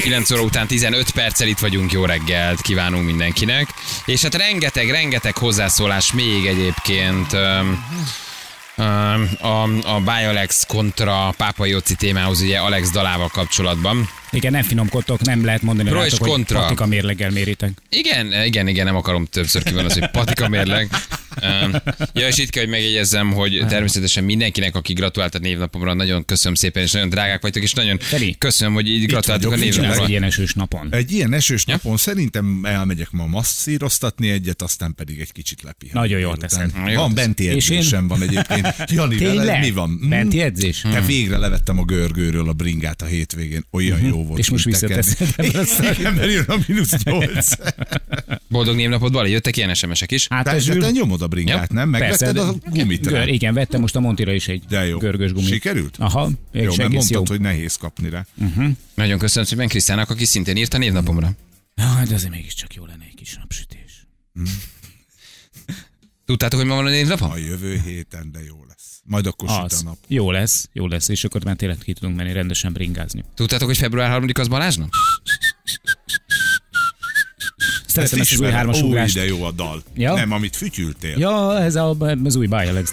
9 óra után 15 perccel itt vagyunk, jó reggelt kívánunk mindenkinek. És hát rengeteg, rengeteg hozzászólás még egyébként. A, a Bialex kontra Pápai Jóci témához, ugye Alex dalával kapcsolatban. Igen, nem finomkodtok, nem lehet mondani Pro és rátok, hogy kontra. patika mérleggel méritek. Igen, igen, igen, nem akarom többször az, hogy patika mérleg. Ja, és itt kell, hogy megjegyezzem, hogy természetesen mindenkinek, aki gratulált a névnapomra, nagyon köszönöm szépen, és nagyon drágák vagytok, és nagyon Feri. köszönöm, hogy így gratuláltuk a névnapomra. egy ilyen esős napon. Egy ilyen esős napon szerintem elmegyek ma masszíroztatni egyet, aztán pedig egy kicsit lepihenni. Nagyon jól teszed. Van benti És én- edzésem van egyébként. Jani, veled mi van? Mm. Benti edzés? De végre levettem a görgőről a bringát a hétvégén. Olyan jó volt. Mhm. És most visszateszed ebből a. Igen, mert jön a mínusz nyolc. Boldog névnapod, Bali, jöttek ilyen SMS-ek is. Hát Te, te nyomod a bringát, nem? Megvetted a gumit rá. Gör, igen, vettem most a Montira is egy De jó. görgős gumit. Sikerült? Aha, Jó, mert mondtad, jó. hogy nehéz kapni rá. Nagyon köszönöm szépen Krisztának, aki szintén írt a névnapomra. Ah, de azért mégiscsak jó lenne egy kis napsütés. Tudtátok, hogy ma van a névnapom? A jövő héten, de jó lesz. Majd akkor süt Az. a nap. Jó lesz, jó lesz, és akkor már tényleg ki tudunk menni rendesen bringázni. Tudtátok, hogy február 3 az Balázs nap? Szeretem ezt az új hármas ugrást. de jó a dal. Ja? Nem, amit fütyültél. Ja, ez a, az új Bialex.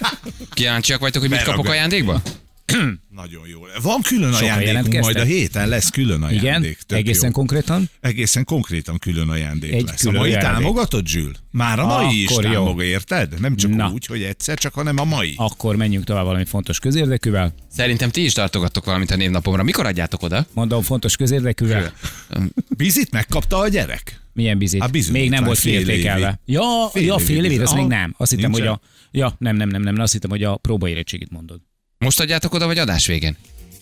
Kíváncsiak vagytok, hogy mit Beragad. kapok ajándékba? Nagyon jó. Van külön Sokan ajándékunk, majd a héten lesz külön ajándék. Igen, egészen jó. konkrétan. Egészen konkrétan külön ajándék Egy lesz. külön a mai ajándék. támogatod, Zsül? Már a mai is Akkor jó. támog, érted? Nem csak Na. úgy, hogy egyszer, csak hanem a mai. Akkor menjünk tovább valami fontos közérdekűvel. Szerintem ti is tartogattok valamit a névnapomra. Mikor adjátok oda? Mondom, fontos közérdekűvel. Bizit megkapta a gyerek? Milyen bizit? Hát bizony, még nem már volt kiértékelve. Ja, Fél ja, fél évig, bizit. azt még nem. Azt hittem, hogy a... Ja, nem, nem, nem, nem, azt hittem, hogy a próbaérettségit mondod. Most adjátok oda, vagy adás végén?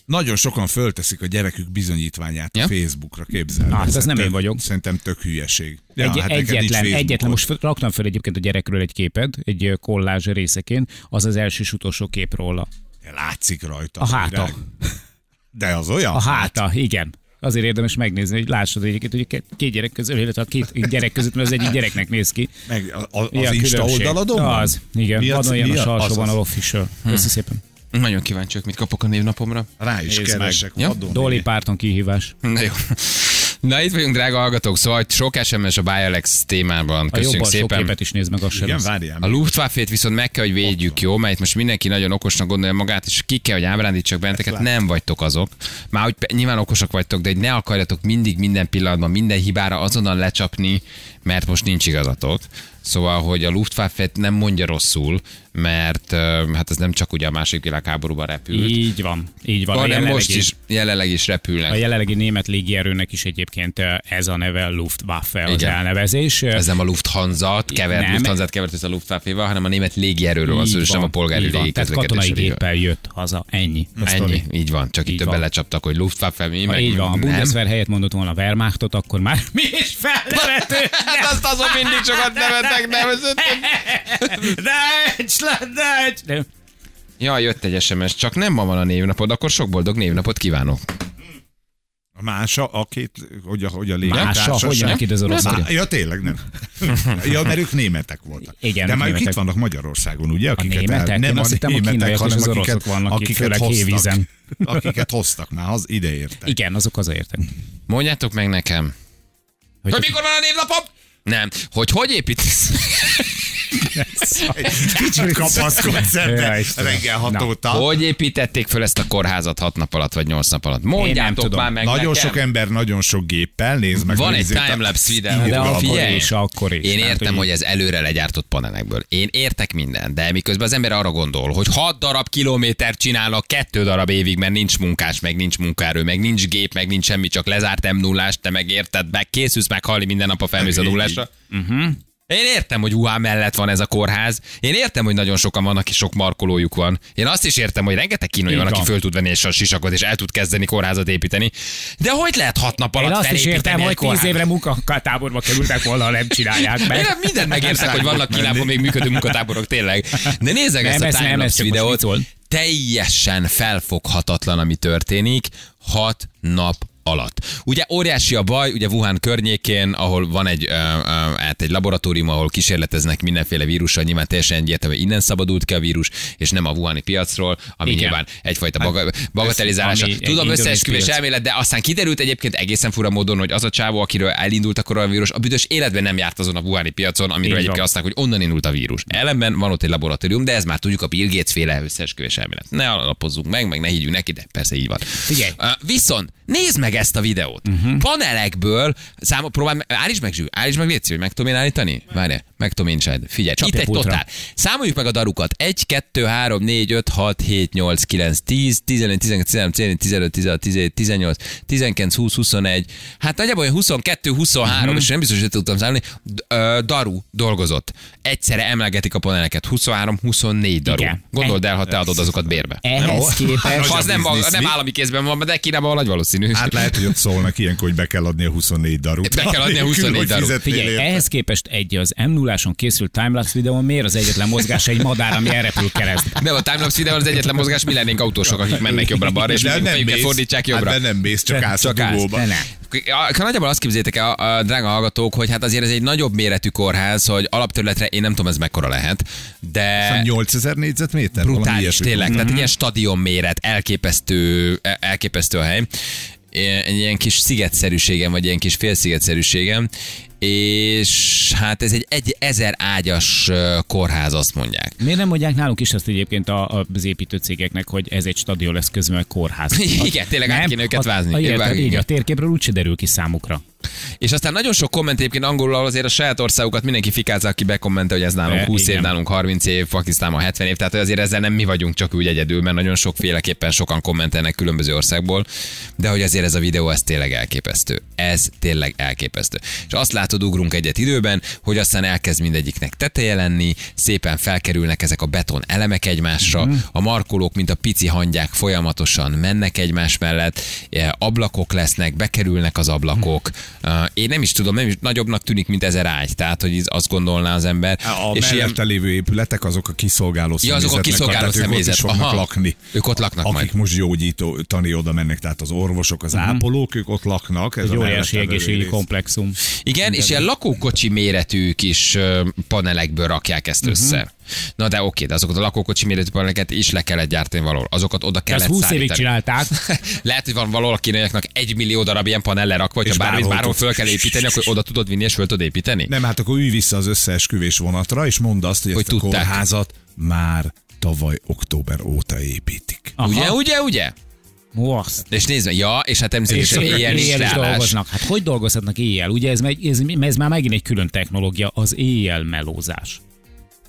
Nagyon sokan fölteszik a gyerekük bizonyítványát Ja? a Facebookra, képzel. Ah, hát ez nem én vagyok. Szerintem tök hülyeség. Ja, Egy, hát egyetlen, egyetlen, most raktam fel egyébként a gyerekről egy képet, egy kollázs részeként, az az első és utolsó kép róla. Látszik rajta. A háta. virág. De az olyan? A háta, igen. Azért érdemes megnézni, hogy lássad egyébként, hogy két- gyerek közül, illetve a két gyerek között, mert az egyik gyereknek néz ki. Meg a- a- az Mi a Insta különbség? oldaladon van? Az, igen. Mi a- Van olyan mi a a- salsóban az a az? official. Köszi szépen. Nagyon kíváncsiak, mit kapok a névnapomra. Rá is Nézd meg. keresek. Ja? vadon. Dolly Parton kihívás. Na jó. Na itt vagyunk, drága hallgatók, szóval sok SMS a Bialex témában. A Köszönjük sok szépen. képet is néz meg, se Igen, várjál. A Luftwaffe-t viszont meg kell, hogy védjük, jó? Mert itt most mindenki nagyon okosnak gondolja magát, és ki kell, hogy ábrándítsak benneteket, nem vagytok azok. Már hogy nyilván okosak vagytok, de hogy ne akarjatok mindig minden pillanatban minden hibára azonnal lecsapni, mert most nincs igazatok. Szóval, hogy a Luftwaffe nem mondja rosszul, mert hát ez nem csak ugye a másik világháborúban repült, Így van, így van. A hanem most is jelenleg is repülnek. a jelenlegi német légierőnek is egyébként ez a neve Luftwaffe az Igen. elnevezés. Ez nem a Lufthansa-t kevert. Lufthansa-t kevert össze a Luftwaffe-val, hanem a német légierőről van szó, és nem a polgári légi Tehát katonai géppel jött haza, ennyi. A sztori. Ennyi, így van. Csak itt többen lecsaptak, hogy Luftwaffe, mi meg így van, nem. Bundeswehr helyett mondott volna a Wehrmachtot, akkor már mi is felnevető. Hát azt azon mindig sokat nevetek, nem Necs, necs. De Ja, jött egy SMS, csak nem ma van a névnapod, akkor sok boldog névnapot kívánok. A mása, a két, hogy a, hogy a Mása, légitársaság. hogy jönnek ide az oroszok? Má- Ja, tényleg nem. Ja, mert ők németek voltak. Igen, De már ők itt vannak Magyarországon, ugye? Akiket németek? nem Én a azt hittem, a németek, kínaiak és hanem az akiket, oroszok vannak itt, akiket főleg hoztak. hévízen. Akiket hoztak már, az ide értek. Igen, azok hazaértek. Mondjátok meg nekem. Hogy Hogy mikor van a névnapom? Nem. Hogy hogy építesz? Kicsit kapaszkodsz ebbe reggel hat Na. óta. Hogy építették föl ezt a kórházat hat nap alatt, vagy nyolc nap alatt? Mondjátok tudom. már meg Nagyon nekem. sok ember, nagyon sok géppel, nézd meg. Van egy timelapse videó. De akkor Figyelj. is, akkor is. Én Tehát, értem, hogy ez előre legyártott panelekből. Én értek minden, de miközben az ember arra gondol, hogy 6 darab kilométert csinálnak kettő darab évig, mert nincs munkás, meg nincs munkaerő, meg nincs gép, meg nincs semmi, csak lezárt m 0 te meg érted, meg készülsz meghalni minden nap a felmész a nullásra. Én értem, hogy Wuhan mellett van ez a kórház. Én értem, hogy nagyon sokan vannak, és sok markolójuk van. Én azt is értem, hogy rengeteg kínai van, aki föl tud venni és a sisakot, és el tud kezdeni kórházat építeni. De hogy lehet hat nap alatt Én azt is értem, hogy tíz évre munkatáborba kerültek volna, ha nem csinálják Én meg. nem mindent megértek, hogy vannak Kínában még működő munkatáborok, tényleg. De nézzek Nem, ezt a most videót. Teljesen felfoghatatlan, ami történik. Hat nap alatt. Ugye óriási a baj, ugye Wuhan környékén, ahol van egy, ö, ö, hát egy laboratórium, ahol kísérleteznek mindenféle vírussal, nyilván teljesen egyértelmű, innen szabadult ki a vírus, és nem a Wuhani piacról, ami Igen. nyilván egyfajta baga, bagatelizálása. egy Tudom, összeesküvés elmélet, de aztán kiderült egyébként egészen fura módon, hogy az a csávó, akiről elindult a koronavírus, a büdös életben nem járt azon a Wuhani piacon, amiről Így egyébként azt hogy onnan indult a vírus. Ellenben van ott egy laboratórium, de ez már tudjuk a Bill Gates féle összeesküvés elmélet. Ne alapozzunk meg, meg ne higgyünk neki, de persze így van. Figyelj. Uh, viszont nézd meg ezt a videót. Uh-huh. Panelekből, számol, próbálj, meg- állítsd meg, Zsű, állítsd meg, légy szíves, meg tudom én állítani? Várj, meg tudom én. Figyelj, Csapj itt egy pultra. totál. Számoljuk meg a darukat. 1, 2, 3, 4, 5, 6, 7, 8, 9, 10, 11, 12, 13, 14, 15, 16, 17, 18, 19, 20, 21. Hát nagyjából olyan 22, 23, uh-huh. és nem biztos, hogy tudtam számolni. Daru dolgozott. Egyszerre emelgetik a paneleket. 23, 24 daru. Igen. Gondold el, ha te adod azokat bérbe. Ehhez képest... Ha az nem, biznisz, nem mi? állami kézben van, de Kínában nagy valószínű. Hát lehet, hogy ott szólnak ilyenkor, hogy be kell adni a 24 darut. Be kell adni a Anélkül, 24 hogy darut. Figyelj, ehhez képest egy az m 0 készült timelapse videón miért az egyetlen mozgása egy madár, ami elrepül keresztbe? Nem, a timelapse videón az egyetlen mozgás, mi lennénk autósok, akik mennek jobbra-balra, és De mindig nem fejüket mész. fordítsák jobbra. Hát de nem mész, csak állsz a Csak állsz. De Nagyjából azt képzeljétek el, a, a drága hallgatók, hogy hát azért ez egy nagyobb méretű kórház, hogy alapterületre én nem tudom, ez mekkora lehet, de 8000 négyzetméter? Brutális tényleg. Tehát egy ilyen stadion méret, elképesztő, e- elképesztő a hely. Egy ilyen kis szigetszerűségem, vagy ilyen kis félszigetszerűségem, és hát ez egy, egy ezer ágyas kórház, azt mondják. Miért nem mondják nálunk is azt egyébként a, az építő cégeknek, hogy ez egy stadion lesz közben egy kórház? Igen, tényleg át kéne őket a, vázni. A, Vágni, így igen. a térképről úgyse derül ki számukra. És aztán nagyon sok komment egyébként angolul azért a saját országukat mindenki fikázza, aki bekommente, hogy ez nálunk E, 20 év, igen. nálunk 30 év, Pakisztánban 70 év, tehát azért ezzel nem mi vagyunk csak úgy egyedül, mert nagyon sokféleképpen sokan kommentelnek különböző országból, de hogy azért ez a videó, ez tényleg elképesztő. Ez tényleg elképesztő. És azt látod, ugrunk egyet időben, hogy aztán elkezd mindegyiknek teteje lenni, szépen felkerülnek ezek a beton elemek egymásra, Mhm. a markolók, mint a pici hangyák folyamatosan mennek egymás mellett, eh, ablakok lesznek, bekerülnek az ablakok. Mhm. Én nem is tudom, nem is nagyobbnak tűnik, mint ezer ágy, tehát hogy azt gondolná az ember. A és ilyen, mellette lévő épületek, azok a kiszolgáló Ja, azok a kiszolgáló tehát ők ott személyzet. is fognak Aha. lakni. Ők ott laknak Akik majd. most gyógyítani oda mennek, tehát az orvosok, az ápolók, ők ott laknak. Ez Egy a óriási egészségügyi komplexum. Igen, és ilyen lakókocsi méretű kis panelekből rakják ezt össze. Na de oké, de azokat a lakókocsi méretű paneleket is le kellett gyártani valahol. Azokat oda Ezt kellett 20 évig szállítani. csinálták. Lehet, hogy van valahol a kínaiaknak egy millió darab ilyen panel lerakva, hogyha És bármit bárhol föl kell építeni, akkor oda tudod vinni és föl tudod építeni? Nem, hát akkor ülj vissza az összeesküvés vonatra, és mondd azt, hogy, Hogy ezt a tudták. kórházat már tavaly október óta építik. Aha. Ugye, ugye, ugye? Azt. És nézd meg, ja, és hát természetesen És éjjel is éjjel is leállás. dolgoznak. Hát hogy dolgozhatnak éjjel? Ugye ez, ez, ez már megint egy külön technológia, az éjjel melózás.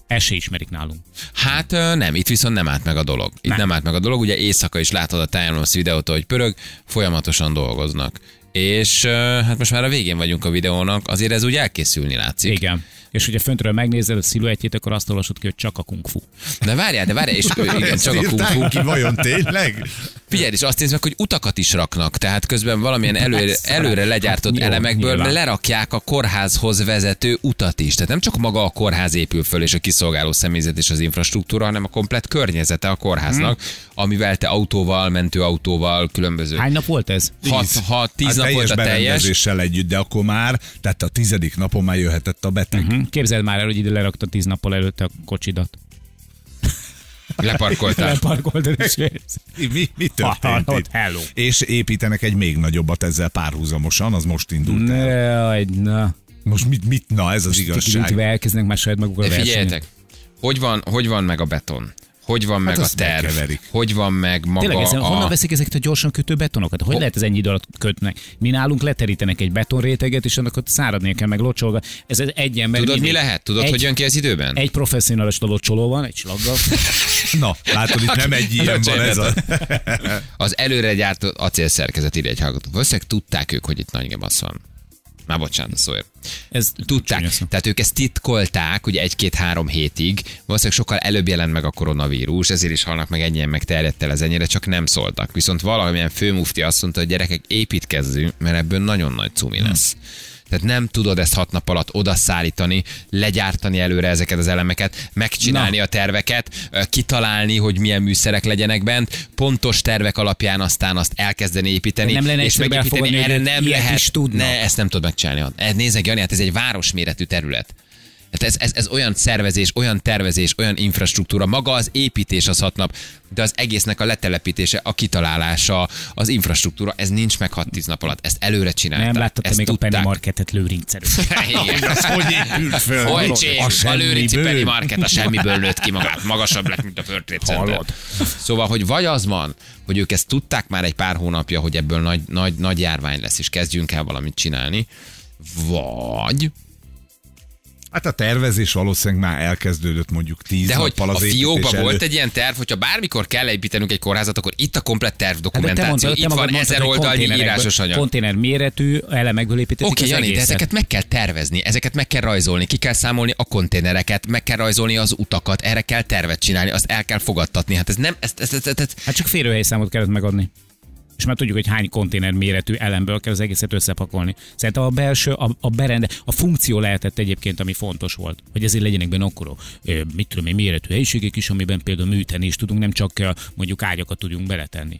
Ezt se ismerik nálunk. Hát nem, itt viszont nem állt meg a dolog. Itt nem, Nem. állt meg a dolog, ugye éjszaka is látod a Timelapse videót, hogy pörög, folyamatosan dolgoznak. És hát most már a végén vagyunk a videónak, azért ez úgy elkészülni látszik. Igen. És hogyha föntről megnézed a sziluettjét, akkor azt olvasod ki, hogy csak a kung fu. De várjál, de várjál, és ö, igen, csak a kung fu. ki, vajon tényleg? Figyelj, és azt nézd meg, hogy utakat is raknak, tehát közben valamilyen előre, Persze. előre legyártott Hát jó, elemekből nyilván. lerakják a kórházhoz vezető utat is. Tehát nem csak maga a kórház épül föl, és a kiszolgáló személyzet és az infrastruktúra, hanem a komplet környezete a kórháznak, amivel te autóval, mentőautóval, különböző Hány nap volt ez? 6 10 Hát nap volt a teljes. együtt, de akkor már, tehát a tizedik napon már jöhetett a beteg. Hm? Képzeld már el, hogy ide lerakta tíz nappal előtte a kocsidat. Leparkoltál. Leparkoltad és. Mi, mi történt itt? hello. És építenek egy még nagyobbat ezzel párhuzamosan, az most indult el. Jaj, na. Most mit, mit, na ez az igazság. Így elkezdenek már saját magukkal De versenyezni. figyeljetek, hogy van, hogy van meg a beton? Hogy van meg a terv? megkeverik. Hogy van meg maga Tényleg, ezen, honnan a... veszik ezeket a gyorsan kötő betonokat? Hogy lehet ez ennyi idő alatt kötnek? Mi nálunk leterítenek egy betonréteget, és annak ott száradnia kell meg locsolva. Ez egy ember. Tudod, mi lehet? Tudod, egy, hogy jön ki az időben? Egy professzionális locsoló van, egy slaggal. Na, látod, itt nem egy ilyen van ez a... Az előre gyártott acélszerkezet írja egy hallgató. Valószínűleg tudták ők, hogy itt nagy gebasz van. Már bocsánat szóért. Ez Tudták. szó. Tehát ők ezt titkolták, ugye egy-két-három hétig. Valószínűleg sokkal előbb jelent meg a koronavírus, ezért is halnak meg ennyien, meg terjedt el ez ennyire, csak nem szóltak. Viszont valamilyen főmufti azt mondta, hogy gyerekek, építkezzünk, mert ebből nagyon nagy cumi lesz. Tehát nem tudod ezt hat nap alatt odaszállítani, legyártani előre ezeket az elemeket, megcsinálni Na. a terveket, kitalálni, hogy milyen műszerek legyenek bent, pontos tervek alapján aztán azt elkezdeni építeni. Nem lenne és megépíteni, erre nem lehet. is tudnak? Ne, ezt nem tudod megcsinálni. Nézzek, Jani, hát ez egy városméretű terület. Hát ez, ez, ez olyan szervezés, olyan tervezés, olyan infrastruktúra, maga az építés az hat nap, de az egésznek a letelepítése, a kitalálása, az infrastruktúra, ez nincs meg 6-10 nap alatt. Ezt előre csinálták. Nem ezt még a tudták. Penny Marketet lőrinc előtt. Igen. Az hogy épült föl? Hogy A a. Lőrinci Penny Market a semmiből nőtt ki magát, magasabb lett, mint a World? Szóval, hogy vagy az van, hogy ők ezt tudták már egy pár hónapja, hogy ebből nagy, nagy, nagy járvány lesz, és kezdjünk el valamit csinálni, vagy Hát a tervezés valószínűleg már elkezdődött mondjuk tíz De hogy a fiókban volt egy ilyen terv, hogyha bármikor kell építenünk egy kórházat, akkor itt a komplett terv Hát dokumentáció. mondtad, te itt van mondtad, ezer oldalnyi írásos anyag. Konténer méretű elemekből építették Oké, az Jani, de ezeket meg kell tervezni, ezeket meg kell rajzolni, ki kell számolni a konténereket, meg kell rajzolni az utakat, erre kell tervet csinálni, azt el kell fogadtatni. Hát ez nem, ez, ez, ez, ez, ez Hát csak férőhelyszámot kellett megadni. És már tudjuk, hogy hány konténer méretű elemből kell az egészet összepakolni. Szerintem a belső, a, a berende, a funkció lehetett egyébként, ami fontos volt. Hogy ezért legyenek benne akkor, mit tudom én, méretű helyiségek is, amiben például műteni is tudunk, nem csak mondjuk ágyakat tudjunk beletenni.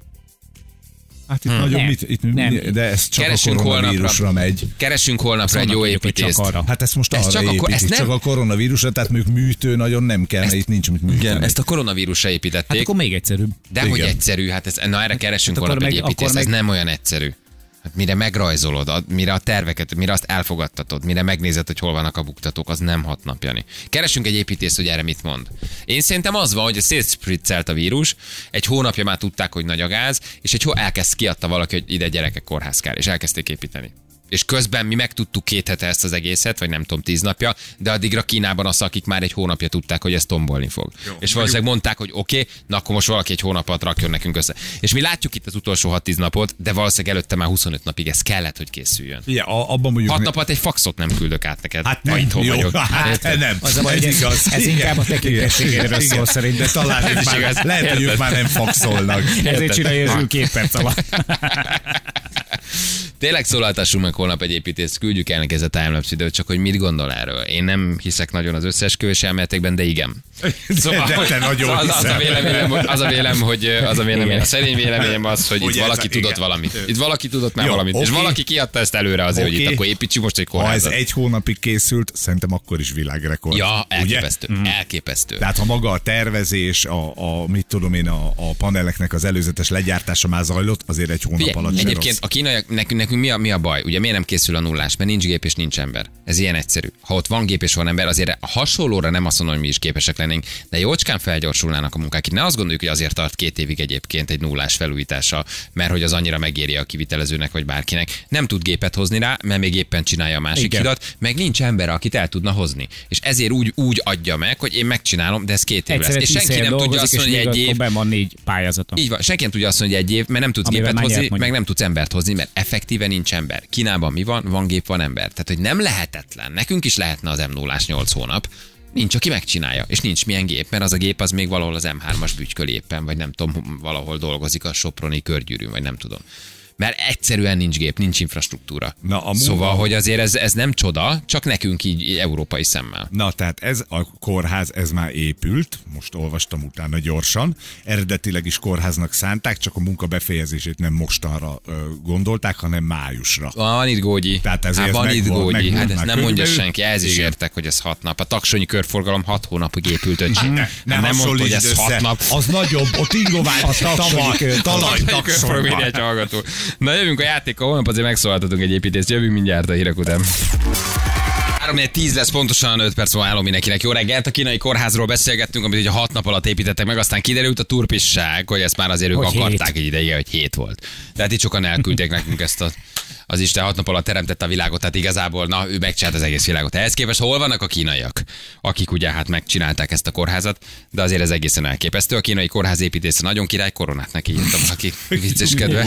Hát itt nagyobb, Nem. mit, itt, Nem. de ez csak Keresünk a koronavírusra holnapra. megy. Keresünk holnapra egy jó hogy csak építést. arra. Hát ezt most Ez arra csak a építik, ezt nem- csak a koronavírusra, tehát mondjuk műtő nagyon nem kell, mert itt nincs mit műteni. Igen, ezt a koronavírusra építették. Hát akkor még egyszerűbb. De hogy Igen. egyszerű, hát ez, na erre keresünk Hát hát akkor holnap egy építést, ez meg- nem olyan egyszerű. Hát mire megrajzolod, a- mire a terveket, mire azt elfogadtatod, mire megnézed, hogy hol vannak a buktatók, az nem hat nap, Jani. Keresünk egy építést, hogy erre mit mond. Én szerintem az van, hogy szétspriccelt a vírus, egy hónapja már tudták, hogy nagy a gáz, és egy hó elkezd kiadta valaki, hogy ide gyerekek kórház kell, és elkezdték építeni. És közben mi megtudtuk két hete ezt az egészet, vagy nem tudom, tíz napja, de addigra Kínában az, akik már egy hónapja tudták, hogy ez tombolni fog. Jó, és valószínűleg mondták, hogy oké, okay, na akkor most valaki egy hónap alatt rakjon nekünk össze. És mi látjuk itt az utolsó 6-10 napot, de valószínűleg előtte már 25 napig ez kellett, hogy készüljön. Ja, a- abban mondjuk... 6 ne- nap alatt egy faxot nem küldök át neked. Hát nem, itthon jó, vagyok. hát nem. Az a baj, ez igaz. ez Igen. inkább a tekintetségedről Igen. szól Igen. szerintem. De talán Ez már, igaz. lehet, hogy ők már nem faxolnak. Ezért csinálja két perc alatt. Tényleg szólaltassunk meg holnap egy építést, küldjük el neki ez a timelapse időt, csak hogy mit gondol erről. Én nem hiszek nagyon az összeesküvés elméletekben, de igen. Szóval, De te nagyon az, az, a véleményem, az a vélem, hogy az a véleményem, a szerény véleményem az, hogy Hogy itt valaki a- tudott igen. valamit. Itt valaki tudott már Jó, valamit. És oké. valaki kiadta ezt előre azért, hogy Oké. itt akkor építsük most egy Ha ez kórházat. egy hónapig készült, szerintem akkor is világrekord. Ja, Ugye? elképesztő. Elképesztő. Tehát ha maga a tervezés, a, a mit tudom én, a, a paneleknek az előzetes legyártása már zajlott, azért egy hónap Figyelj, alatt egyébként rossz. a kínaiak, nekünk, nekünk mi, a, mi a baj? Ugye miért nem készül a nullás? Mert nincs gép és nincs ember. Ez ilyen egyszerű. Ha ott van gép és van ember, azért a hasonlóra nem azt mondom, hogy mi is képesek lennénk, de jócskán felgyorsulnának a munkák. Itt ne azt gondoljuk, hogy azért tart két évig egyébként egy nullás felújítása, mert hogy az annyira megéri a kivitelezőnek vagy bárkinek. Nem tud gépet hozni rá, mert még éppen csinálja a másik Igen. hidat, meg nincs ember, akit el tudna hozni. És ezért úgy, úgy adja meg, hogy én megcsinálom, de ez két év lesz. És senki nem tudja azt mondani, hogy egy év, van négy pályázata. így van, senki nem tudja azt mondani, hogy egy év, mert nem tudsz Amivel gépet hozni, meg nem tudsz embert hozni, mert effektíven nincs ember. Kínában mi van? Van gép, van ember. Tehát, hogy nem lehetetlen. Nekünk is lehetne az m 0 8 hónap. Nincs, aki megcsinálja, és nincs milyen gép, mert az a gép az még valahol az M3-as bütyköl éppen, vagy nem tudom, valahol dolgozik a Soproni körgyűrűn, vagy nem tudom. Mert egyszerűen nincs gép, nincs infrastruktúra. Na, a szóval, munka- hogy azért ez, ez nem csoda, csak nekünk így európai szemmel. Na, tehát ez a kórház, ez már épült, most olvastam utána gyorsan. Eredetileg is kórháznak szánták, csak a munka befejezését nem mostanra ö, gondolták, hanem májusra. Van itt gógyi. Tehát ezért hát van itt gógyi. meg Hát ezt nem mondja senki, ez is értek, hogy ez hat nap. A taksonyi körforgalom hat hónapig épült öcsém. Ne, Hát ne nem mondta, hogy ez hasonlítsd hat össze. nap. Az nagyobb, ott Ingovány, A taksonyi kör- talaj, Taksonyi körforgalom, taksonyi. egy hallgató. Na jövünk a játékkal, holnap azért megszólaltatunk egy építést. Jövünk mindjárt a hírek után. 3 10 lesz pontosan 5 perc múlva állom mindenkinek. Jó reggelt, a kínai kórházról beszélgettünk, amit ugye 6 nap alatt építettek meg, aztán kiderült a turpisság, hogy ezt már azért ők Hogy akarták hét. egy ideig, hogy 7 volt. De hát itt sokan elküldték nekünk ezt a az Isten hat nap alatt teremtette a világot, tehát igazából, na, ő megcsinált az egész világot. Ehhez képest hol vannak a kínaiak, akik ugye hát megcsinálták ezt a kórházat, de azért ez egészen elképesztő. A kínai kórház építésze nagyon király, koronát neki írtam, aki vicceskedve.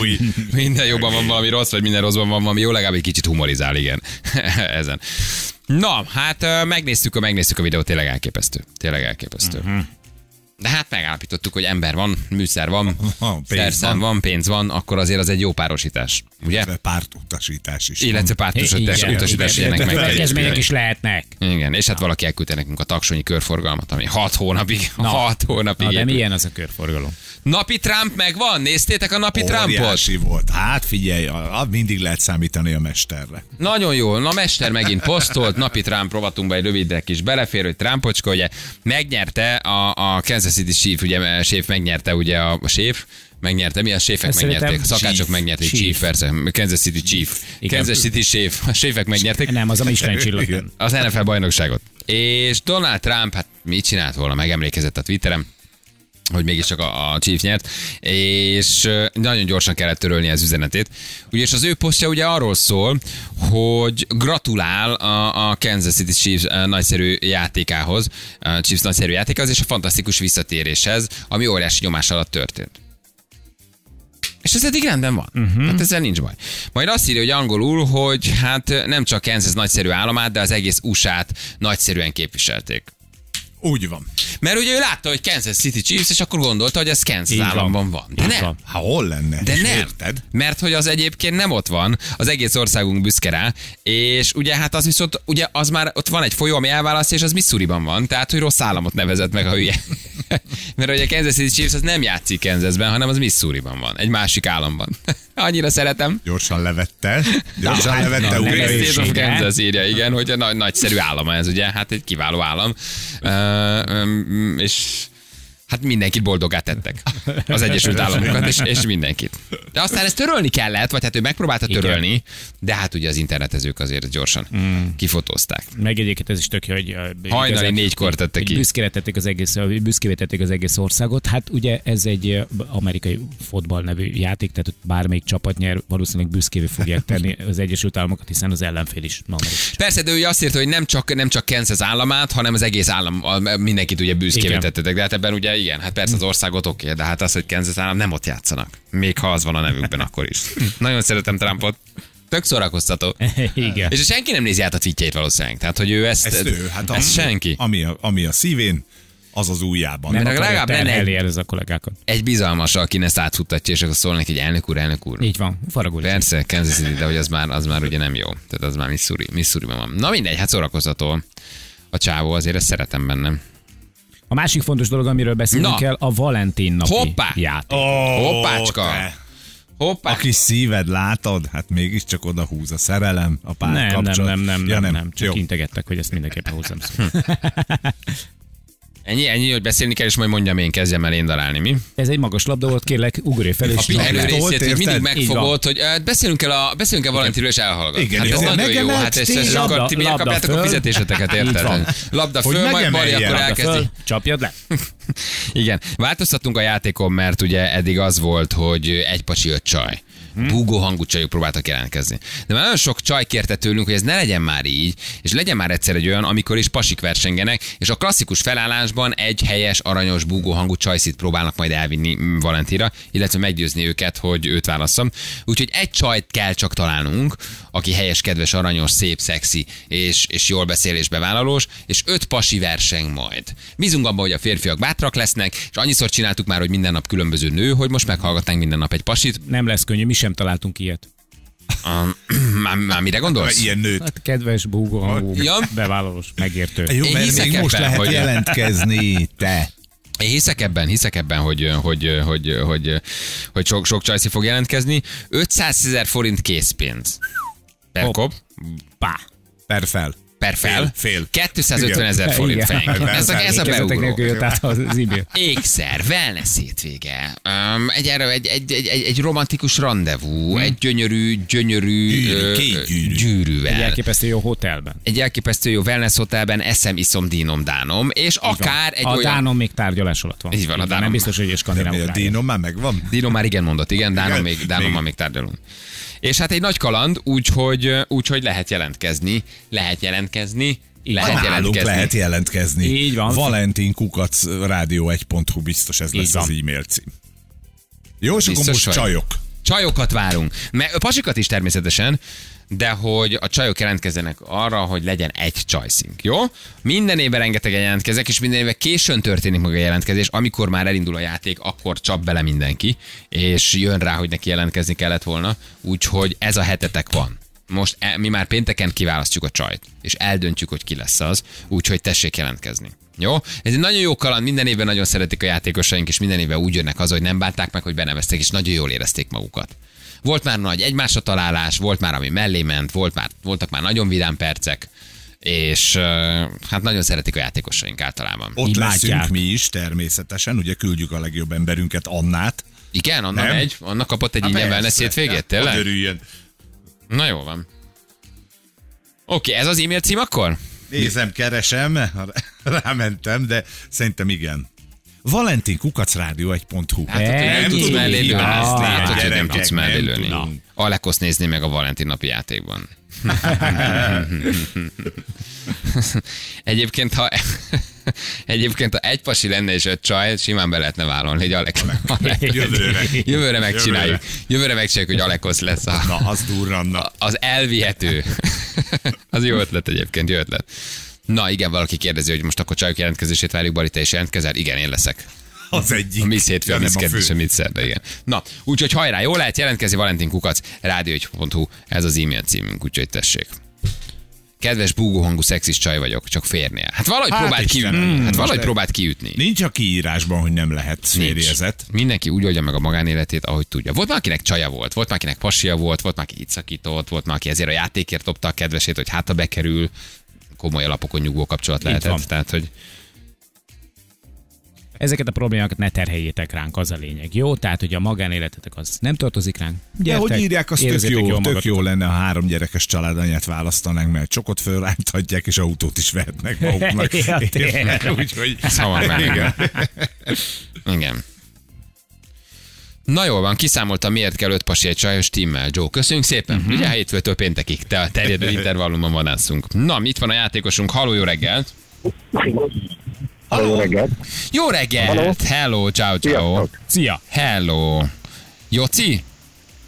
Minden jobban van valami rossz, vagy minden rosszban van valami jó, legalább egy kicsit humorizál, igen. Ezen. Na, hát megnéztük a, megnéztük a videót, tényleg elképesztő. Tényleg elképesztő. Uh-huh. De hát megállapítottuk, hogy ember van, műszer van, Van, pénz szerszám van. van, pénz van, akkor azért az egy jó párosítás, ugye? Illetve Pártutasítás is. Illetve pártosítás, Igen, utasítás ilyenek meg építeni. is lehetnek. Igen, és hát valaki elküldte nekünk a taksonyi körforgalmat, ami 6 hónapig, Na. 6 hónapig Na, de milyen az a körforgalom? Napi Trump megvan? Néztétek a napi Trumpot? Volt. Hát figyelj, mindig lehet számítani a mesterre. Nagyon jó. Na, Mester megint posztolt, napi Trump rovatunkba egy rövidre kis belefér, hogy Trumpocska, ugye megnyerte a, a Kansas City Chief, ugye Chief megnyerte ugye a, a Chief, megnyerte, mi a séfek Ezt megnyerték, a szakácsok Chief. megnyerték, Chief. Chief, persze, Kansas City Chief, Igen. Kansas City Chief, a séfek megnyerték Nem, az a Michelin csillag. az NFL bajnokságot. És Donald Trump, hát mit csinált volna, megemlékezett a Twitterem, hogy mégiscsak a, a Chief nyert, és nagyon gyorsan kellett törölni az üzenetét. Ugyanis az ő posztja ugye arról szól, hogy gratulál a, a Kansas City Chiefs nagyszerű játékához, a Chiefs nagyszerű játékához, és a fantasztikus visszatéréshez, ami óriási nyomás alatt történt. És ez eddig rendben van. Uh-huh. Hát ezzel nincs baj. Majd azt írja, hogy angolul, hogy hát nem csak Kansas nagyszerű államát, de az egész USA-t nagyszerűen képviselték. Úgy van. Mert ugye ő látta, hogy Kansas City Chiefs, és akkor gondolta, hogy ez Kansas Így van. államban van. De Így nem. van. Ha hol lenne? De nem, Érted? mert hogy az egyébként nem ott van, az egész országunk büszke rá, és ugye hát az viszont, ugye az már ott van egy folyó, ami elválasztja, és az Missouriban van, tehát hogy rossz államot nevezett meg a hülye. mert ugye a Kansas City Chiefs az nem játszik Kansasben, hanem az Missouriban van, egy másik államban. Annyira szeretem. Gyorsan levette. Gyorsan hát, levette. na. State of. Kansas írja, igen, hogy a nagy, nagyszerű állama ez, ugye, hát egy kiváló állam. Uh, és Hát mindenkit boldogá tettek. Az Egyesült Államokat, és, és mindenkit. De aztán ezt törölni kellett, vagy hát ő megpróbálta Igen. törölni, de hát ugye az internetezők azért gyorsan mm. kifotózták. Meg egyébként ez is tök hogy... ö, Hajnali négykor tette ki. Büszkére tették az egész, büszkévé tették az egész országot. Hát ugye ez egy ö, amerikai fotball nevű játék, tehát bármelyik csapat nyer, valószínűleg büszkévé fogják tenni az Egyesült Államokat, hiszen az ellenfél is. Persze, de ő azt írta, hogy nem csak, nem csak Kansas államát, hanem az egész állam, mindenkit ugye büszkévé Igen. tettetek. De hát ebben ugye igen, hát persze az országot oké, de hát az, hogy Kansas állam nem ott játszanak. Még ha az van a nevükben, akkor is. Nagyon szeretem Trumpot. Tök szórakoztató. Igen. És senki nem nézi át a tweetjeit valószínűleg. Tehát, hogy ő ezt, Ezt ő, hát ami, senki. Ami a, ami a szívén, az az ujjában. Nem akarja legalább lenne egy- ez a kollégákat. Egy bizalmas, aki ezt átfuttatja, és akkor szól neki, hogy elnök úr, elnök úr. Így van, faragul. Persze, Kansas City, de hogy az már, az már ugye nem jó. Tehát az már Missouri, Missouriban van. Na mindegy, hát szórakoztató a csávó, azért ezt szeretem bennem. A másik fontos dolog, amiről beszélnünk Na. kell, a Valentin napi Hoppá! játék. Oh, Hoppácska! te. Hoppá! A kis szíved, látod? Hát mégiscsak oda húz a szerelem, a pár Nem, nem, kapcsolat. nem, nem, ja, nem, nem, csak Jó. integettek, hogy ezt mindenképpen hozzám szó. Ennyi, ennyi, hogy beszélni kell, és majd mondjam én, kezdjem el én darálni, mi? Ez egy magas labda volt, kérlek, ugorj fel, A és pihenő Tolt, részét, hogy mindig Így megfogod, hogy uh, beszélünk el a, beszélünk el Valentinről, és elhallgat. Igen, hát ez nagyon jó, hát ezt, ezt akkor ti miért kapjátok a fizetéseteket, érted? Labda föl, majd megemeljen. akkor elkezdi. csapjad le. Igen, változtattunk a játékon, mert ugye eddig az volt, hogy egy pacsi, öt csaj. Búgó hangú csajok próbáltak jelentkezni. De már nagyon sok csaj kérte tőlünk, hogy ez ne legyen már így, és legyen már egyszer egy olyan, amikor is pasik versengenek, és a klasszikus felállásban egy helyes, aranyos, búgó hangú csajszit próbálnak majd elvinni Valentira, illetve meggyőzni őket, hogy őt válasszam. Úgyhogy egy csajt kell csak találnunk, aki helyes, kedves, aranyos, szép, szexi és, és jól beszél és bevállalós, és öt pasi verseng majd. Bízunk abban, hogy a férfiak bátrak lesznek, és annyiszor csináltuk már, hogy minden nap különböző nő, hogy most meghallgatnánk minden nap egy pasit. Nem lesz könnyű, mi sem találtunk ilyet. Um, már, már mire gondolsz? Ilyen nőt. Hát kedves, búgó, Ja. bevállalós, megértő. Jó, Én mert még most ebben, lehet hogy- jelentkezni, te. Én hiszek ebben, hiszek ebben, hogy, hogy, hogy, hogy, hogy sok, sok csajszi fog jelentkezni. 500 ezer forint készpénz. Per kop, Pá. Per fel. per fel. Fél, fél. 250 ezer forint fejenként. Ez a, ez a beugró. nélkül jött át az e-mail. Ékszer, wellness hétvége, um, egy, egy, egy, egy, egy, egy romantikus rendezvú, egy gyönyörű, gyönyörű Gyűrű, két gyűrű. Egy gyűrűvel. elképesztő jó hotelben. Egy elképesztő jó wellness hotelben eszem, iszom, dínom, dánom, és akár egy a olyan... Dánon még tárgyalás alatt van. Így van, a Dánon. Nem biztos, hogy egy skandináv a. Dino már megvan? Dino már igen mondott, igen, Dánom még, Dánom még tárgyalunk. És hát egy nagy kaland, úgyhogy, úgyhogy lehet jelentkezni, lehet jelentkezni, lehet Nálunk jelentkezni. lehet jelentkezni. Így van. Valentin Kukac rádió 1.hu biztos ez lesz van. az e-mail cím. Jó, és akkor most vagy? csajok. Csajokat várunk. Mert pasikat is természetesen, de hogy a csajok jelentkezzenek arra, hogy legyen egy csajszink, jó? Minden évben rengetegen jelentkezek, és minden évben későn történik meg a jelentkezés, amikor már elindul a játék, akkor csap bele mindenki, és jön rá, hogy neki jelentkezni kellett volna, úgyhogy ez a hetetek van. Most e, mi már pénteken kiválasztjuk a csajt, és eldöntjük, hogy ki lesz az, úgyhogy tessék jelentkezni. Jó? Ez egy nagyon jó kaland, minden évben nagyon szeretik a játékosaink, és minden évben úgy jönnek haza, hogy nem bánták meg, hogy benevezték, és nagyon jól érezték magukat. Volt már nagy egymásra találás, volt már, ami mellé ment, volt már, voltak már nagyon vidám percek, és hát nagyon szeretik a játékosaink általában. Ott Imádják. leszünk mi is természetesen, ugye küldjük a legjobb emberünket, Annát. Igen, Anna Nem? megy, Anna kapott egy ingyen wellness hétvégét, tényleg? örüljön. Na jó van. Oké, ez az e-mail cím akkor? Nézem, keresem, rámentem, de szerintem igen. Valentin Kukac Rádió 1.hu. Hát, hogy nem tudsz mellé lőni. Ja, Hát, hogy nem tudsz mellé nem lőni. tudom. Alekosz nézni meg a Valentin napi játékban. Egyébként, ha Egyébként, ha egy pasi lenne és öt csaj, simán be lehetne vállalni, hogy Alek, Alek Jövőre. Jövőre megcsináljuk. Jövőre megcsináljuk, hogy Alekosz lesz a, Na, az durranna. az elvihető. az jó ötlet egyébként, jó ötlet. Na igen, valaki kérdezi, hogy most akkor csajok jelentkezését várjuk, Bali, te is jelentkezel? Igen, én leszek. Az egyik. A Miss hétfő, Ja, kedves, fő. a Miss szerda, igen. Na, úgyhogy hajrá, jó lehet jelentkezni, Valentin Kukac, rádió1.hu, ez az e-mail címünk, úgyhogy tessék. Kedves búgó hangú szexis csaj vagyok, csak férnél. Hát valahogy Hát próbált kiütni. Hát most valahogy próbált kiütni. Nincs a kiírásban, hogy nem lehet férjezet. Mindenki úgy oldja meg a magánéletét, ahogy tudja. Volt már, akinek csaja volt, volt már, akinek pasia volt, volt már, aki itt szakított, volt már, aki ezért a játékért dobta a kedvesét, hogy hát ha bekerül, komoly alapokon nyugvó kapcsolat lehetett. Tehát, hogy Ezeket a problémákat ne terheljétek ránk, az a lényeg. Jó? Tehát, hogy a magánéletetek az nem tartozik ránk. De Gyertek, hogy írják, az tök jó, jól tök jó lenne, ha három gyerekes családanyát választanánk, mert csokot fölránthatják, és autót is vehetnek maguknak. Ja. Úgyhogy... Ez hamar már, igen. Igen. Na jól van, kiszámoltam, miért kell öt pasi egy csajos timmel. Joe, köszönjük szépen. Uh-huh. Ugye hétfőtől péntekig, te a terjedő intervallumban vadászunk. Na, itt van a játékosunk. Halló, jó reggelt! Jó reggelt. Jó reggelt! Hello, ciao, ciao. Szia! Hello. Joci?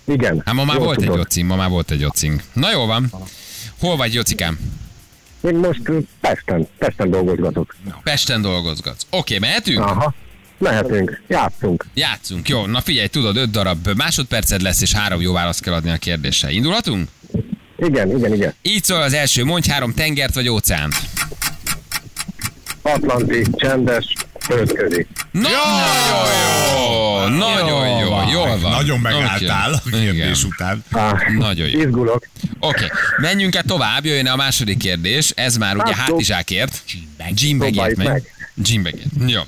Igen. Hát ma már volt egy tudod. Jocink, ma már volt egy Jocink. Na jó van. Hol vagy, Jocikám? Én most Pesten, Pesten dolgozgatok. Pesten dolgozgatsz. Oké, mehetünk? Aha. Mehetünk, játszunk. Játszunk. Jó, na figyelj, tudod, öt darab másodperced lesz, és három jó választ kell adni a kérdésre. Indulhatunk? Igen, igen, igen. Így szól az első, mondj három tengert vagy óceánt. Atlanti, csendes, földközi. Nagyon jó! Nagyon jó, jól van. Nagyon megálltál a Oké. kérdés Igen. után. Á, Nagyon jó. Izgulok. Oké, menjünk el tovább, jöjjön a második kérdés. Ez már ugye Hát, hátizsákért. Próbáljuk megy. meg. Gymbegért. Jó.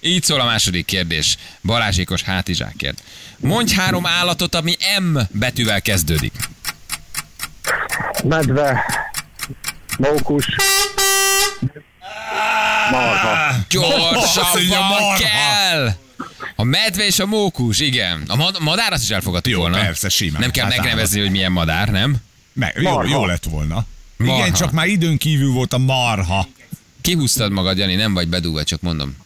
Így szól a második kérdés. Balázsékos hátizsákért. Mondj három állatot, ami M betűvel kezdődik. Medve, mókus, marha. Gyorsabban marha. kell! A medve és a mókus, igen. A mad- madár azt is elfogadtuk volna. persze, simán. Nem kell Hát megnevezni, hogy milyen madár, nem? Meg, jó, jó lett volna. Marha. Igen, csak már időn kívül volt a marha. Kihúztad magad, Jani, nem vagy bedúva, csak mondom.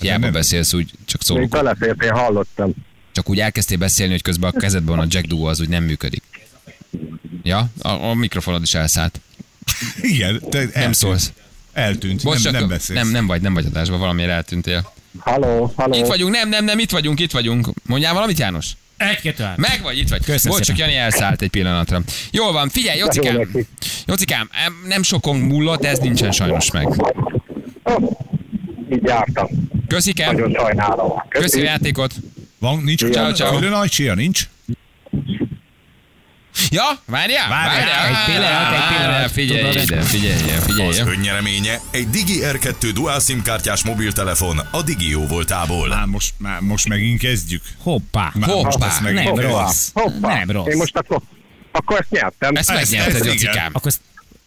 Hiába nem- beszélsz úgy, csak Még szólok. belefért, én hallottam. Csak úgy elkezdtél beszélni, hogy közben a kezedben van a Jack Duo, az úgy nem működik. Ja, a, a mikrofonod is elszállt. Igen, te eltűnt. Nem szólsz. Eltűnt, Bocs, nem, nem beszélsz. nem, nem vagy, nem vagy adásban, valamiért eltűntél. Halló, halló. Itt vagyunk, nem, nem, nem, itt vagyunk, itt vagyunk. Mondjál valamit, János? Egy, kettő, három. Meg vagy, itt vagy. Köszönöm Bocs, csak. Jani elszállt egy pillanatra. Jól van, figyelj, jó Jocikám. Jocikám, em, nem sokon múlott, ez nincsen sajnos meg. Így jártam. Köszikem, Nagyon sajnálom. köszi a játékot. Van, nincs Ciao, ciao. Külön ajcsia, nincs? Ja, várjál, Várjál, egy pillanat, egy pillanat. Figyelj ide, figyelj, Az figyelj. önnyereménye egy Digi R2 Dual SIM kártyás mobiltelefon a Digió voltából. Már most, már most megint kezdjük. Hoppá. Már Hoppá. most megint Nem kezdjük. rossz. Hoppá. Nem rossz. Én most akkor, akkor ezt nyertem. Ezt Ezt- megnyerted. Jocikám. Akkor, ezt-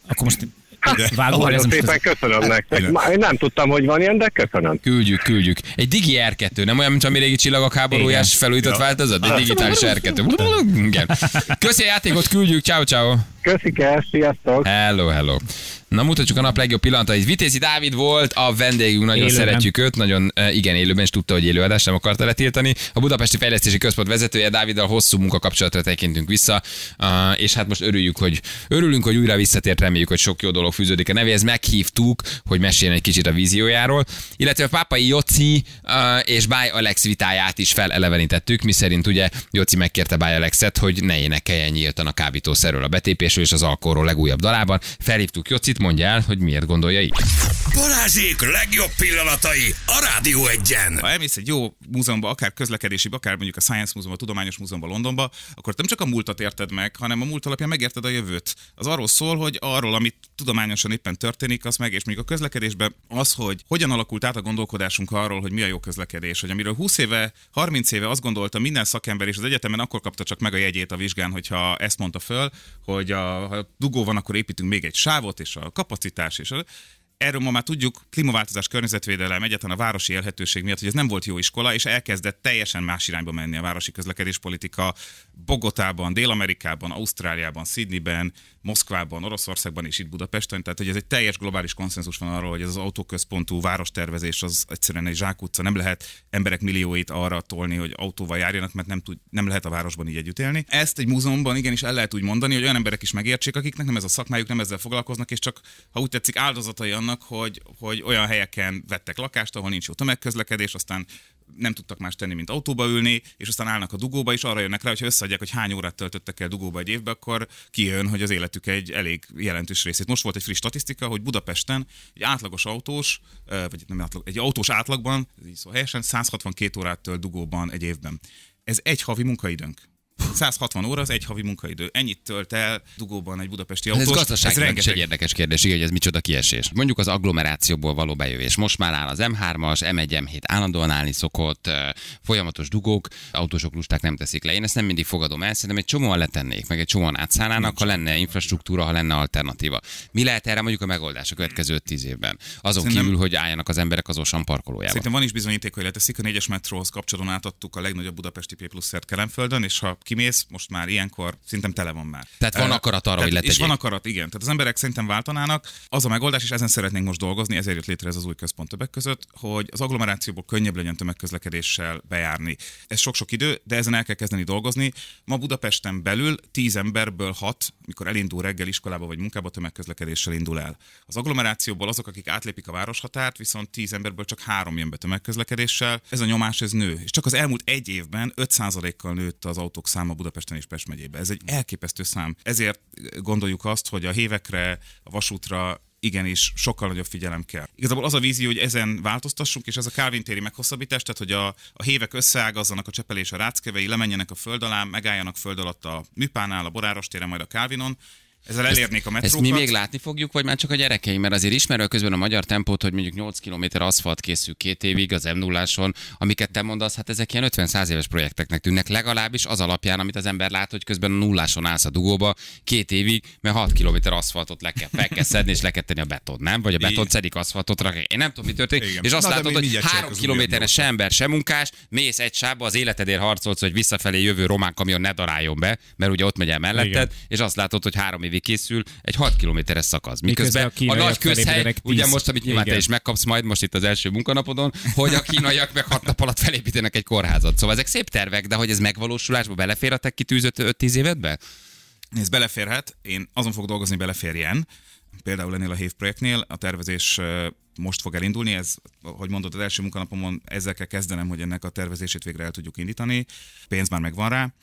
akkor most De- vágó, ez Nagyon most szépen az... köszönöm nektek. Már Én nem tudtam, hogy van ilyen, de köszönöm. Küldjük, küldjük. Egy Digi R2, nem olyan, mint a mi régi csillagok háborújás felújított Ja. változat? Egy digitális R2. Igen. Köszi a játékot, küldjük, ciao ciao. Köszike, sziasztok! Hello, hello. Na mutatjuk a nap legjobb pillanatait. Vitézi Dávid volt a vendégünk, nagyon Élőben. szeretjük őt, nagyon eh, igen élőben, és tudta, hogy élőadás nem akarta letiltani. A Budapesti Fejlesztési Központ vezetője Dáviddal hosszú munkakapcsolatra tekintünk vissza, és hát most örüljük, hogy örülünk, hogy újra visszatért, reméljük, hogy sok jó dolog fűződik a nevéhez. Meghívtuk, hogy meséljen egy kicsit a víziójáról, illetve a Pápai Joci és Báj Alex vitáját is felelevenítettük, mi szerint ugye Joci megkérte Báj Alexet, hogy ne énekeljen nyíltan a kábítószerről, a betépésről és az alkoholról legújabb dalában. Felhívtuk Jocit, mondja el, hogy miért gondolja így. Balázsék legjobb pillanatai a Rádió egyen. Ha elmész egy jó múzeumba, akár közlekedési, akár mondjuk a Science Múzeumban, a Tudományos Múzeumban Londonba, akkor nem csak a múltat érted meg, hanem a múlt alapján megérted a jövőt. Az arról szól, hogy arról, amit tudományosan éppen történik, az meg, és mondjuk a közlekedésben az, hogy hogyan alakult át a gondolkodásunk arról, hogy mi a jó közlekedés, hogy amiről 20 éve, 30 éve azt gondolta minden szakember, és az egyetemen akkor kapta csak meg a jegyét a vizsgán, hogyha ezt mondta föl, hogy a, ha dugó van, akkor építünk még egy sávot, és a kapacitás, és a, erről ma már tudjuk, klímaváltozás, környezetvédelem, egyáltalán a városi élhetőség miatt, hogy ez nem volt jó iskola, és elkezdett teljesen más irányba menni a városi közlekedéspolitika Bogotában, Dél-Amerikában, Ausztráliában, Sydneyben, Moszkvában, Oroszországban és itt Budapesten. Tehát, hogy ez egy teljes globális konszenzus van arról, hogy ez az autóközpontú várostervezés az egyszerűen egy zsákutca. Nem lehet emberek millióit arra tolni, hogy autóval járjanak, mert nem, tud, nem lehet a városban így együtt élni. Ezt egy múzeumban igenis el lehet úgy mondani, hogy olyan emberek is megértsék, akiknek nem ez a szakmájuk, nem ezzel foglalkoznak, és csak, ha úgy tetszik, áldozatai annak, hogy, hogy olyan helyeken vettek lakást, ahol nincs jó tömegközlekedés, aztán nem tudtak más tenni, mint autóba ülni, és aztán állnak a dugóba, és arra jönnek rá, hogy összeadják, hogy hány órát töltöttek el dugóba egy évbe, akkor kijön, hogy az életük egy elég jelentős részét. Most volt egy friss statisztika, hogy Budapesten egy átlagos autós, vagy nem átlag, egy autós átlagban, így szó helyesen, 162 órát tölt dugóban egy évben. Ez egy havi munkaidőnk. 160 óra az egy havi munkaidő. Ennyit tölt el dugóban egy budapesti Ez autós. gazdaságilag is egy érdekes kérdés, igen, hogy ez micsoda kiesés. Mondjuk az agglomerációból való bejövés. Most már áll az M3-as, M1, M7 állandóan állni szokott, folyamatos dugók, autósok lusták nem teszik le. Én ezt nem mindig fogadom el, szerintem egy csomóan letennék, meg egy csomóan átszállnának, ha lenne infrastruktúra, ha lenne alternatíva. Mi lehet erre mondjuk a megoldás a következő 5-10 évben? Azon Szerintem- kívül, hogy álljanak az emberek az Osan parkolójában. Szerintem van is bizonyíték, hogy leteszik. A négyes metróhoz kapcsolódóan átadtuk a legnagyobb budapesti P pluszert Kelenföldön, és ha kimész, most már ilyenkor szerintem tele van már. Tehát van akarat arra, tehát- hogy És letegyék. van akarat, igen. Tehát az emberek szerintem váltanának. Az a megoldás, és ezen szeretnénk most dolgozni, ezért jött létre ez az új központ többek között, hogy az agglomerációból könnyebb legyen tömegközlekedéssel bejárni. Ez sok-sok idő, de ezen el kell kezdeni dolgozni. Ma Budapesten belül 10 emberből 6, mikor elindul reggel iskolába vagy munkába, tömegközlekedéssel indul el. Az agglomerációból azok, akik átlépik a városhatárt, viszont 10 emberből csak három jön be tömegközlekedéssel. Ez a nyomás, ez nő. És csak az elmúlt egy évben 5%-kal nőtt az autók száma Budapesten és Pest megyében. Ez egy elképesztő szám. Ezért gondoljuk azt, hogy a hévekre, a vasútra igenis sokkal nagyobb figyelem kell. Igazából az a vízió, hogy ezen változtassunk, és ez a Calvin téri meghosszabbítás, tehát hogy a, a hévek összeágazzanak a csepelés a ráckevei, lemenjenek a föld alá, megálljanak föld alatt a Műpánál, a Boráros téren, majd a Calvinon, ezzel elérnék a Ezt metrókat. mi még látni fogjuk, vagy már csak a gyerekeim? Mert azért ismerő közben a magyar tempót, hogy mondjuk 8 km aszfalt készül két évig az m 0 amiket te mondasz, hát ezek ilyen 50-100 éves projekteknek tűnnek, legalábbis az alapján, amit az ember lát, hogy közben a nulláson állsz a dugóba két évig, mert 6 km aszfaltot le kell, fel kell szedni, és le kell tenni a beton, nem? Vagy a beton szedik aszfaltot rak. Én nem tudom, mi történik. Igen. És azt Na, látod, hogy mindjárt három csináljuk az kilométerre újabb se ember, se munkás, mész egy sávba, az életedért harcolsz, hogy visszafelé jövő román kamion ne daráljon be, mert ugye ott megy el melletted, Igen. és azt látod, hogy három évig készül egy 6 kilométeres szakasz. Miközben, Miközben a a, nagy közhely, ugye most, amit nyilván te Igen. is megkapsz majd most itt az első munkanapodon, hogy a kínaiak meg hat nap alatt felépítenek egy kórházat. Szóval ezek szép tervek, de hogy ez megvalósulásba belefér a te kitűzött 5-10 évedbe? Ez beleférhet, én azon fog dolgozni, beleférjen. Például ennél a HÉV projektnél a tervezés most fog elindulni, ez, hogy mondod, az első munkanapomon ezzel kell kezdenem, hogy ennek a tervezését végre el tudjuk indítani. Pénz már megvan rá.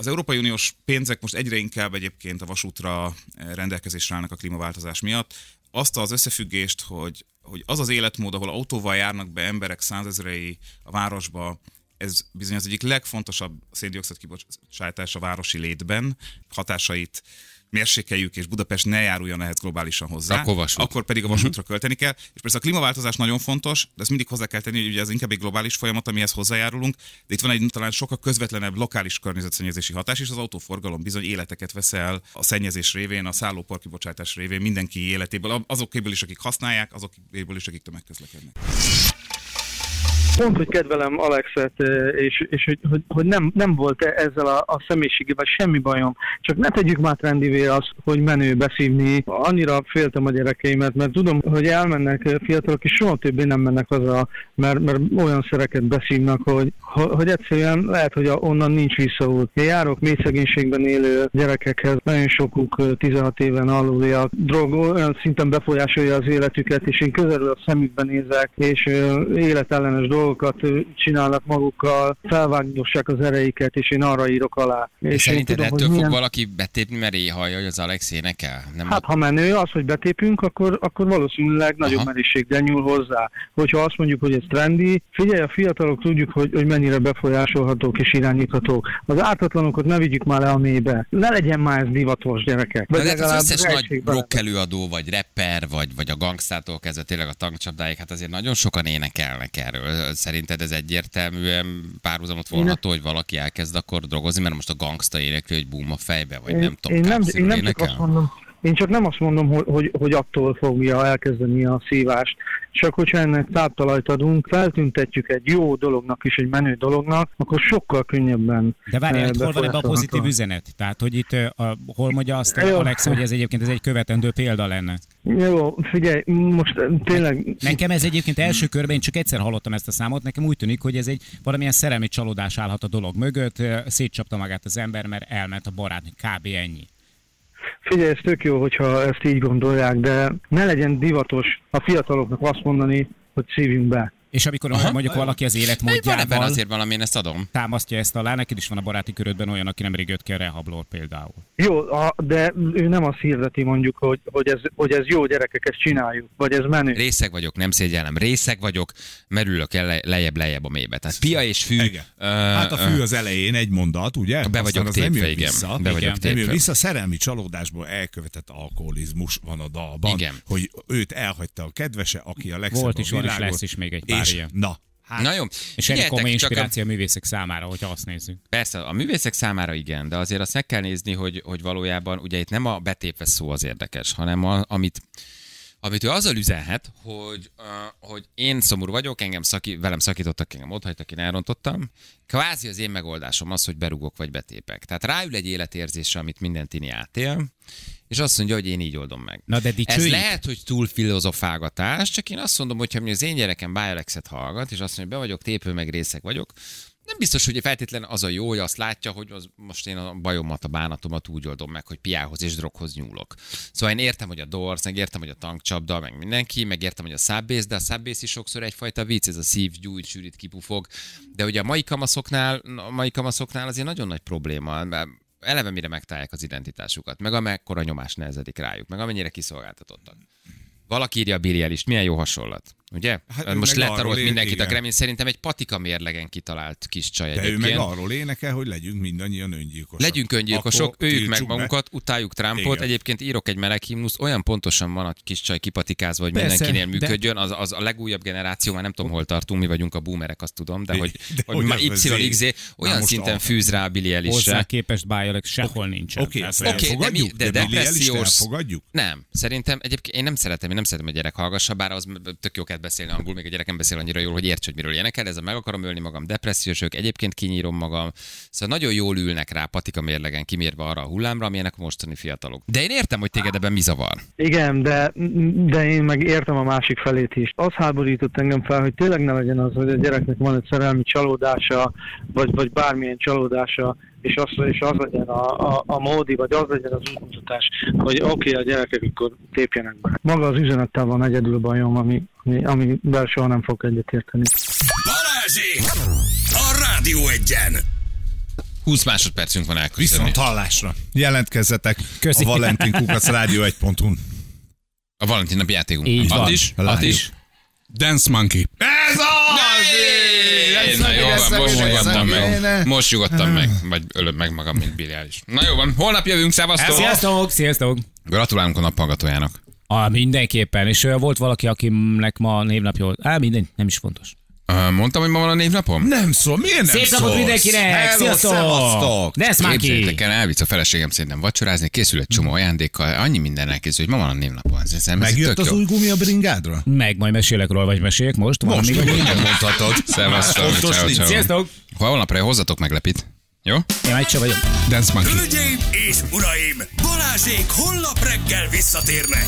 Az Európai Uniós pénzek most egyre inkább egyébként a vasútra eh, rendelkezésre állnak a klímaváltozás miatt. Azt az összefüggést, hogy, hogy az az életmód, ahol autóval járnak be emberek százezrei a városba, ez bizony az egyik legfontosabb széndiokszid kibocsátás a városi létben, hatásait mérsékeljük, és Budapest ne járuljon ehhez globálisan hozzá. Akkor vasút. Akkor pedig a vasútra költeni kell. És persze a klímaváltozás nagyon fontos, de ezt mindig hozzá kell tenni, hogy ugye ez inkább egy globális folyamat, amihez hozzájárulunk, de itt van egy talán sokkal közvetlenebb lokális környezetszennyezési hatás, és az autóforgalom bizony életeket vesz el a szennyezés révén, a szállópor kibocsátás révén, mindenki életéből, azokéből is, akik használják, azokéből is, akik tömegközlekednek. Pont, hogy kedvelem Alexet, és, és hogy, hogy, hogy nem, nem volt ezzel a, a személyiségével semmi bajom. Csak ne tegyük már trendivé azt, hogy menő beszívni. Annyira féltem a gyerekeimet, mert tudom, hogy elmennek fiatalok, és soha többé nem mennek haza, mert, mert olyan szereket beszívnak, hogy, hogy egyszerűen lehet, hogy onnan nincs visszaút. Én járok mély szegénységben élő gyerekekhez, nagyon sokuk eh, 16 éven aluliak, drog olyan szinten befolyásolja az életüket, és én közelről a szemükben nézek, és életellenes dolgokat csinálnak magukkal, felvágdossák az ereiket, és én arra írok alá. És én szerinted tudom, ettől fog milyen- valaki betépni, mert éhajja, hogy az Alex énekel? Nem Hát ha menő az, hogy betépünk, akkor, akkor valószínűleg nagyobb Aha. meriséggel nyúl hozzá. Hogyha azt mondjuk, hogy ez trendi, figyelj, a fiatalok tudjuk, hogy, hogy mennyire befolyásolhatók és irányíthatók. Az ártatlanokat ne vigyük már le a mélybe. Ne legyen már ez divatos gyerekek. De Vagy hát az legalább összes nagy rock előadó, vagy rapper, vagy, vagy a gangstától kezdve tényleg a tankcsapdáig, hát azért nagyon sokan énekelnek erről. Szerinted ez egyértelműen párhuzamot vonható, hogy valaki elkezd akkor drogozni, mert most a gangsta énekli, hogy boom a fejbe, vagy nem tudom, én, nem, én nem csak azt mondom, én csak nem azt mondom, hogy, hogy, hogy attól fogja elkezdeni a szívást. Csak hogyha ennek táptalajt adunk, feltüntetjük egy jó dolognak is, egy menő dolognak, akkor sokkal könnyebben De várjál, eh, itt hol van ebben a pozitív üzenet? Tehát, hogy itt, ö, a, hol mondja azt Jó. Alex, hogy ez egyébként ez egy követendő példa lenne? Jó, figyelj, most eh, tényleg... Nekem ez egyébként első körben, én csak egyszer hallottam ezt a számot, nekem úgy tűnik, hogy ez egy valamilyen szerelmi csalódás állhat a dolog mögött, szétcsapta magát az ember, mert elment a barát, kb. ennyi. Figyelj, ez tök jó, hogyha ezt így gondolják, de ne legyen divatos a fiataloknak azt mondani, hogy szívjunk be. És amikor Aha. mondjuk valaki az Van ebben életmódjával azért valami, én ezt adom. támasztja ezt alá, neked is van a baráti körödben olyan, aki nemrég jött ki a rehablor például. Jó, a, de ő nem azt hirdeti mondjuk, hogy, hogy, ez, hogy ez jó gyerekek, ezt csináljuk, vagy ez menő. Részeg vagyok, nem szégyellem. Részeg vagyok, merülök el le- lejjebb, lejjebb a mélybe. Tehát pia és fű. Igen. ö, Hát a fű az elején egy mondat, ugye? Be Aztán vagyok az nem tépve, jön igen. Vissza. Be vagyok Nem jön tépve. vissza, szerelmi csalódásból elkövetett alkoholizmus van a dalban. Igen. Hogy őt elhagyta a kedvese, aki a legszebb Volt is, van és világon. lesz is még egy pár ilyen. Na, hát, Na jó, És ennek komoly csak a- inspiráció a művészek számára, hogyha azt nézzük. Persze, a művészek számára igen, de azért azt meg kell nézni, hogy, hogy valójában ugye itt nem a betépve szó az érdekes, hanem a, amit, amit ő azzal üzenhet, hogy, uh, hogy én szomorú vagyok, engem szaki, velem szakítottak, engem otthagytak, én elrontottam. Kvázi az én megoldásom az, hogy berugok vagy betépek. Tehát ráül egy életérzésre, amit minden tini átél, és azt mondja, hogy én így oldom meg. Na de Ez dicsőjük. lehet, hogy túl filozofálgatás, csak én azt mondom, hogy ha az én gyerekem Bialexet hallgat, és azt mondja, hogy be vagyok tépő, meg részek vagyok, nem biztos, hogy feltétlen az a jó, hogy azt látja, hogy az, most én a bajomat, a bánatomat úgy oldom meg, hogy piához és droghoz nyúlok. Szóval én értem, hogy a Doors, meg értem, hogy a tankcsapda, meg mindenki, meg értem, hogy a Subbase, de a Subbase is sokszor egyfajta vicc, ez a szív, gyújt, sűrít, kipufog. De ugye a mai kamaszoknál, a mai kamaszoknál azért nagyon nagy probléma, mert eleve mire megtalálják az identitásukat, meg amekkora nyomás nehezedik rájuk, meg amennyire kiszolgáltatottak. Valaki írja a Billy Eilish, milyen jó hasonlat. Ugye? Hát ő Most meg letarolt mindenkit a igen. Gremlin, szerintem egy patika mérlegen kitalált kis csaj de ő egyébként. meg arról énekel, hogy legyünk mindannyian öngyilkosok. Legyünk öngyilkosok, Akkor öljük meg magunkat, utáljuk Trumpot. Igen. Egyébként írok egy meleg himnusz, olyan pontosan van a kis csaj kipatikázva, hogy Persze, mindenkinél de- működjön. Az, az a legújabb generáció, már nem tudom, hol tartunk, mi vagyunk a boomerek, azt tudom, de hogy, De hogy hogy már YXZ olyan szinten a- fűz rá a Billy Hozzá Eilish-re. képest Bájalek sehol nincsen. Oké, de mi- de de egyébként én nem szeretem, én nem szeretem, hogy a gyerek hallgassa, bár az tök jó kellett beszélni angol, még a gyerekem beszél annyira jól, hogy érts, hogy miről énekel, ez a meg akarom ölni magam, depressziós ők, egyébként kinyírom magam. Szóval nagyon jól ülnek rá patika mérlegen kimérve arra a hullámra, amilyenek a mostani fiatalok. De én értem, hogy téged ebben mi zavar. Igen, de, de én meg értem a másik felét is. Az háborított engem fel, hogy tényleg ne legyen az, hogy a gyereknek van egy szerelmi csalódása, vagy, vagy bármilyen csalódása, és az, és az legyen a, a, a módi, vagy az legyen az útmutatás, hogy oké, okay, a gyerekek akkor tépjenek be. Maga az üzenettel van egyedül bajom, ami, ami, amivel soha nem fog egyetérteni. Balázsék! A Rádió egyen! 20 másodpercünk van elköszönni. Viszont hallásra. Jelentkezzetek Köszi. a Valentin Kukac Rádió 1.hu. A Valentin napi játékunk. Így van. is? Is? Dance Monkey. Ez az! Na jó van, most nyugodtam meg. Most nyugodtam meg, vagy ölöm meg magam, mint Billy Eilish. Na jó van, holnap jövünk, szevasztok! Sziasztok, sziasztok! Gratulálunk a naphallgatójának. Ah, mindenképpen. És volt valaki, akinek ma névnapja volt. Á, minden, nem is fontos. Mondtam, hogy ma van a névnapom? Nem szól, miért nem Szép napot szólsz? mindenkinek! Hello, Sziasztok! szevasztok! Desz már ki! El, elvisz a feleségem szerintem vacsorázni, készül egy csomó ajándékkal, annyi minden elkészül, hogy ma van a névnapom. Ez, ez, ez Megjött az jó. új gumi a bringádra? Meg majd mesélek róla, vagy meséljek most? Van Most, még nem mondhatod. Ciao. Sziasztok! Holnapra hozzatok meglepit. Jó? Én sem vagyok. Dance Monkey. Hölgyeim és uraim, Balázsék holnap reggel visszatérnek.